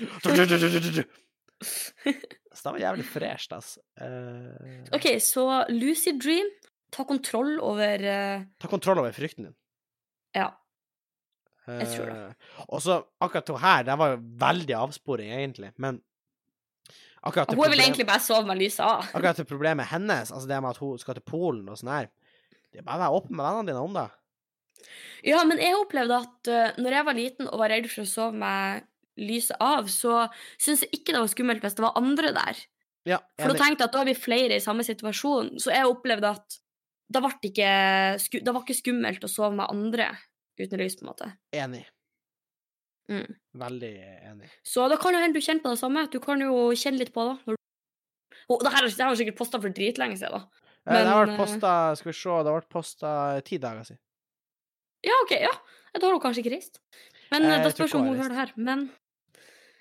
Så det var jævlig fresht, altså. Uh... OK, så lucid dream. Ta kontroll over uh... Ta kontroll over frykten din. Ja. Jeg tror det. Eh, Og så akkurat hun her, det var jo veldig avsporing, egentlig, men akkurat Hun vil problem- egentlig bare sove med lyset av. Akkurat det problemet hennes, altså det med at hun skal til Polen og sånn her, det er bare å være åpen med vennene dine om det. Ja, men jeg opplevde at uh, når jeg var liten og var redd for å sove med lyset av, så syntes jeg ikke det var skummelt hvis det var andre der. Ja, For da tenkte jeg at da er vi flere i samme situasjon. Så jeg opplevde at det var ikke, sku, det var ikke skummelt å sove med andre uten lys, på en måte. enig. Mm. Veldig enig. Så da kan jo hende du kjenner på det samme. Du kan jo kjenne litt på det. Oh, det her, har sikkert posta for dritlenge siden, da. Men, det har vært posta Skal vi se, det har vært posta ti dager siden. Ja, OK, ja. Da har hun kanskje ikke reist. Men Eh, da det spørs om hun hører det her. Men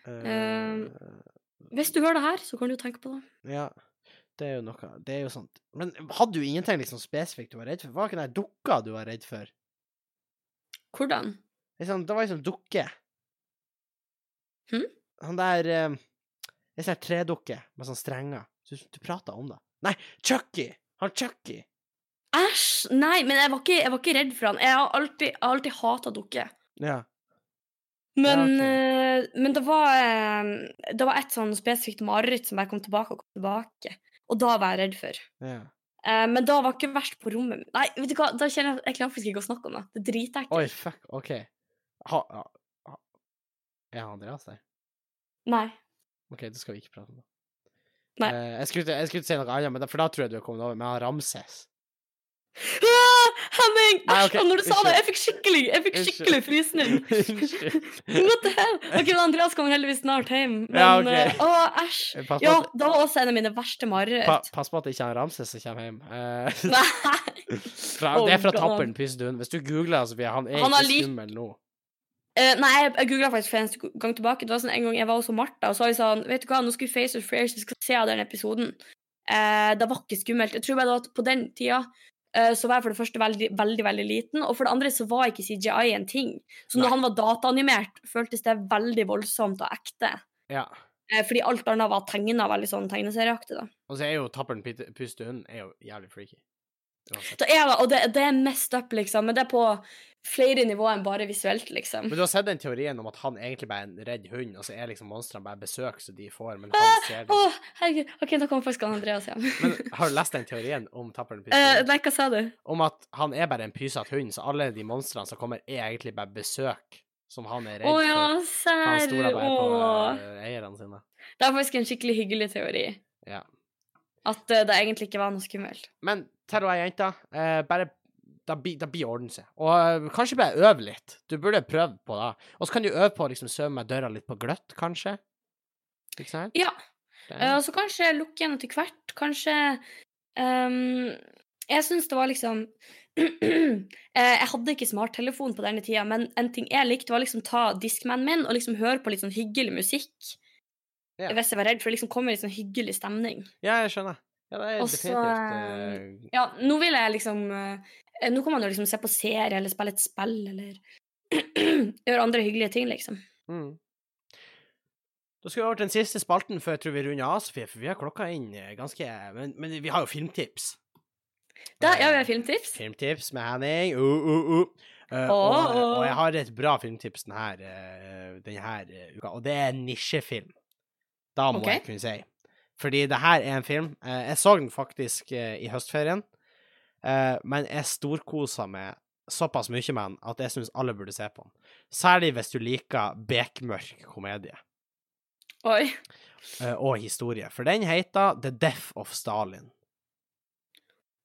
uh, hvis du hører det her, så kan du tenke på det. ja, det er jo noe Det er jo sånt. Men hadde du ingenting liksom spesifikt du var redd for? Var ikke den dukka du var redd for? Hvordan? Liksom, det var liksom dukke. Hm? Han der eh, En sånn tredukke med sånn strenger. Du, du prata om det. Nei, Chucky! Han Chucky! Æsj! Nei, men jeg var, ikke, jeg var ikke redd for han. Jeg har alltid, jeg har alltid hata dukker. Ja. Men, Ja, okay. men det var eh, Det var et sånn spesifikt mareritt som jeg kom tilbake og kom tilbake. Og da var jeg redd for. ja. Eh, men da var ikke verst på rommet. Nei, vet du hva, da kjenner jeg jeg klarer faktisk ikke å snakke om det. Det er dritekkelt. Oi, fuck. OK. Ha, ha, ha. Er Andreas der? Nei. OK, da skal vi ikke prate om. det. Nei. Uh, jeg, skulle, ikke jeg skulle si noe annet, men for da tror jeg du har kommet over med har Ramses. *gasps* *gasps* Henning! Æsj! ok, når du sa det, jeg fikk skikkelig Jeg fikk skikkelig frysning. *laughs* What the hell? Ok, Andreas kommer heldigvis snart hjem. Men, Ja, ok. eh, Å, æsj. Ja, det var også en av mine verste pa, pass på at det ikke er Ramses som kommer hjem. Uh, Nei. *laughs* fra, Oh det er fra God. Tapperen Pyssedun. Hvis du googler, Sofie, han er Han ikke skummel nå. Uh, nei, jeg, jeg googla faktisk for en gang tilbake. Det var sånn En gang jeg var hos Martha, og så var vi sånn Vet du hva, nå skal vi face of fears, vi skal se av den episoden. Uh, det var ikke skummelt. Jeg tror bare at på den tida så var jeg for det første veldig, veldig veldig liten, og for det andre så var ikke CGI en ting. Så når Nei. han var dataanimert, føltes det veldig voldsomt og ekte. Ja. Eh, fordi alt annet var tegna veldig sånn tegneserieaktig. da. Og så er jo Tapperen pustehund er jo jævlig freaky. Det er det, og det, det er mest up, liksom. Men det er på flere nivåer enn bare visuelt, liksom. Men du har sett den teorien om at han egentlig bare er en redd hund, og så er liksom monstrene bare besøk som de får, men han ser Å, dem. herregud. OK, da kommer faktisk han Andreas hjem. Men har du lest den teorien om Tapperen pyse? Uh, nei, hva sa du? Om at han er bare en pysete hund, så alle de monstrene som kommer, er egentlig bare besøk som han er redd oh, ja, for. Han serr. stoler bare på eh, eierne sine. Det er faktisk en skikkelig hyggelig teori. Ja. At eh, det egentlig ikke var noe skummelt. Men til hun jenta, eh, bare da blir det orden seg. Og eh, kanskje bare øve litt. Du burde prøve på det. Og så kan du øve på å liksom sove med døra litt på gløtt, kanskje. Ikke sant? Ja. Det- Eh, Og så kanskje lukke igjen etter hvert. Kanskje um, Jeg syns det var liksom *clears throat* Jeg hadde ikke smarttelefon på denne tida, men en ting jeg likte, var liksom ta Discmanen min og liksom høre på litt sånn hyggelig musikk. Ja. Hvis jeg var redd, for det liksom kommer litt sånn hyggelig stemning. Ja, jeg skjønner. Ja, det er Også, definitivt uh... Ja, nå vil jeg liksom uh, Nå kan man jo liksom se på serie eller spille et spill eller *clears throat* gjøre andre hyggelige ting, liksom. mm. Da skal vi over til den siste spalten før jeg tror vi runder av, Sofie, for vi har klokka inn eh, ganske Men, men vi har jo filmtips. Da, ja, vi Eh, har filmtips. Filmtips med Henning. Uh, uh, uh. Eh, og, og jeg har et bra filmtips denne, uh, denne eh, uka, og det er nisjefilm. Da må okay. jeg kunne si. Fordi det her er en film eh, Jeg så den faktisk eh, i høstferien, eh, men jeg storkosa meg såpass mye med den at jeg syns alle burde se på den. Særlig hvis du liker bekmørk komedie Oi. og historie. For den heter The Death of Stalin.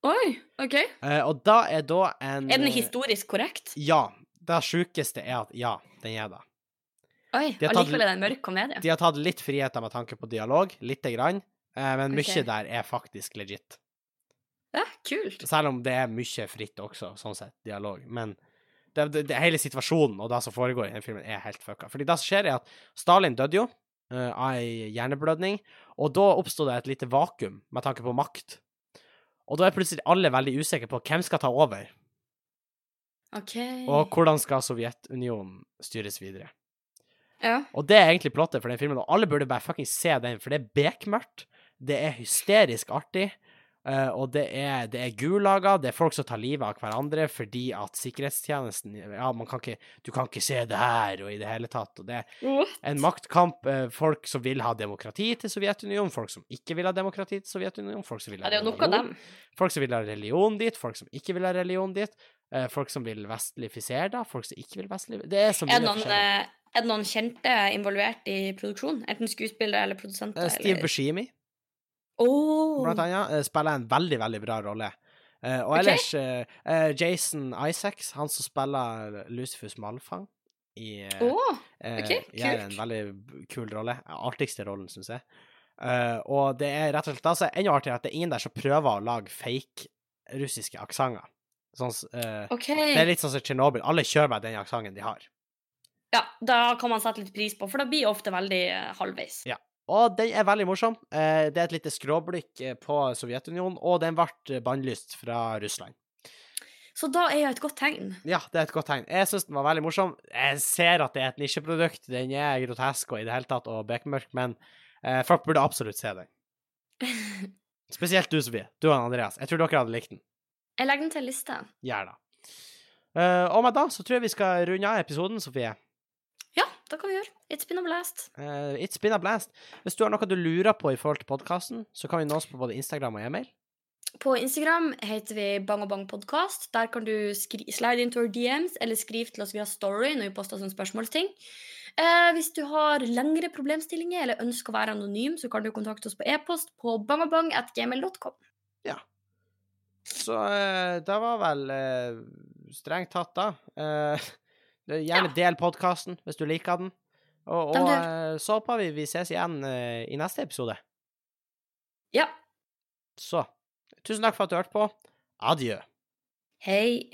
Oi, OK. Og da er da en Er den historisk korrekt? Ja. Det sjukeste er at ja, den er det. Oi, de allikevel er det en mørk komedie. De har tatt litt friheter med tanke på dialog, lite grann, eh, men mye der er faktisk legit. Ja, kult. Selv om det er mye fritt også, sånn sett, dialog. Men det, det, det, hele situasjonen og det som foregår i den filmen, er helt fucka. Fordi det som skjer, er at Stalin døde jo uh, av ei hjerneblødning, og da oppsto det et lite vakuum med tanke på makt. Og da er plutselig alle veldig usikre på hvem skal ta over, OK. og hvordan skal Sovjetunionen styres videre. Ja. Og det er egentlig plottet for den filmen, og alle burde bare fucking se den, for det er bekmørkt, det er hysterisk artig, eh, og det er, det er gulager, det er folk som tar livet av hverandre fordi at sikkerhetstjenesten Ja, man kan ikke Du kan ikke se det her, og i det hele tatt, og det er en maktkamp. eh, Folk som vil ha demokrati til Sovjetunionen, folk som ikke vil ha demokrati til Sovjetunionen, folk som vil Ja, ha av religion, dem. folk som vil ha religion dit, folk som ikke vil ha religion dit, eh, folk som vil vestlifisere da. folk som ikke vil vestlifisere Det er så mye forskjellig. Er det noen kjente involvert i produksjonen? Enten skuespillere eller produsenter? Eh, Steve eller... Buscemi, oh. blant annet, eh, spiller en veldig, veldig bra rolle. Eh, og ellers okay. Jason Isaacs, han som spiller Lucifus Malfang i eh, Åh, eh, ok, gjør en veldig kul rolle. Artigste rollen, syns jeg. Og det er rett og slett altså, enda artigere at det er ingen der som prøver å lage fake russiske aksenter. Sånn, uh, okay. Det er litt sånn som Tsjernobyl. Alle kjører med den aksenten de har. Ja, da kan man sette litt pris på, for det blir ofte veldig eh, halvveis. Ja. Og den er veldig morsom. Eh, det er et lite skråblikk eh, på Sovjetunionen, og den ble bannlyst fra Russland. Så da er jo et godt tegn. Ja, det er et godt tegn. Jeg syns den var veldig morsom. Jeg ser at det er et nisjeprodukt. Den er grotesk og i det hele tatt og bekmørk, men eh, folk burde absolutt se den. *laughs* Spesielt du, Sofie. Du og Andreas. Jeg tror dere hadde likt den. Jeg legger den til lista. Gjør det. Uh, og med da så tror jeg vi skal runde av episoden, Sofie. Ja, det kan vi gjøre. It's been a blast. Uh, it's been a blast. Hvis du har noe du lurer på i forhold til podkasten, så kan vi nå oss på både Instagram og e-mail. På Instagram heter vi Bang og Bang Podcast. Der kan du slide into our DMs eller skrive til oss via Story når vi poster sånne spørsmålsting. Uh, hvis du har lengre problemstillinger eller ønsker å være anonym, så kan du kontakte oss på e-post på bangabang.gmail.com. Så uh, det var vel strengt tatt, da. Eh, gjerne del podkasten hvis du liker den. Og, og eh, så håper vi vi ses igjen eh, i neste episode. Ja. Så tusen takk for at du hørte på. Adjø. Hei.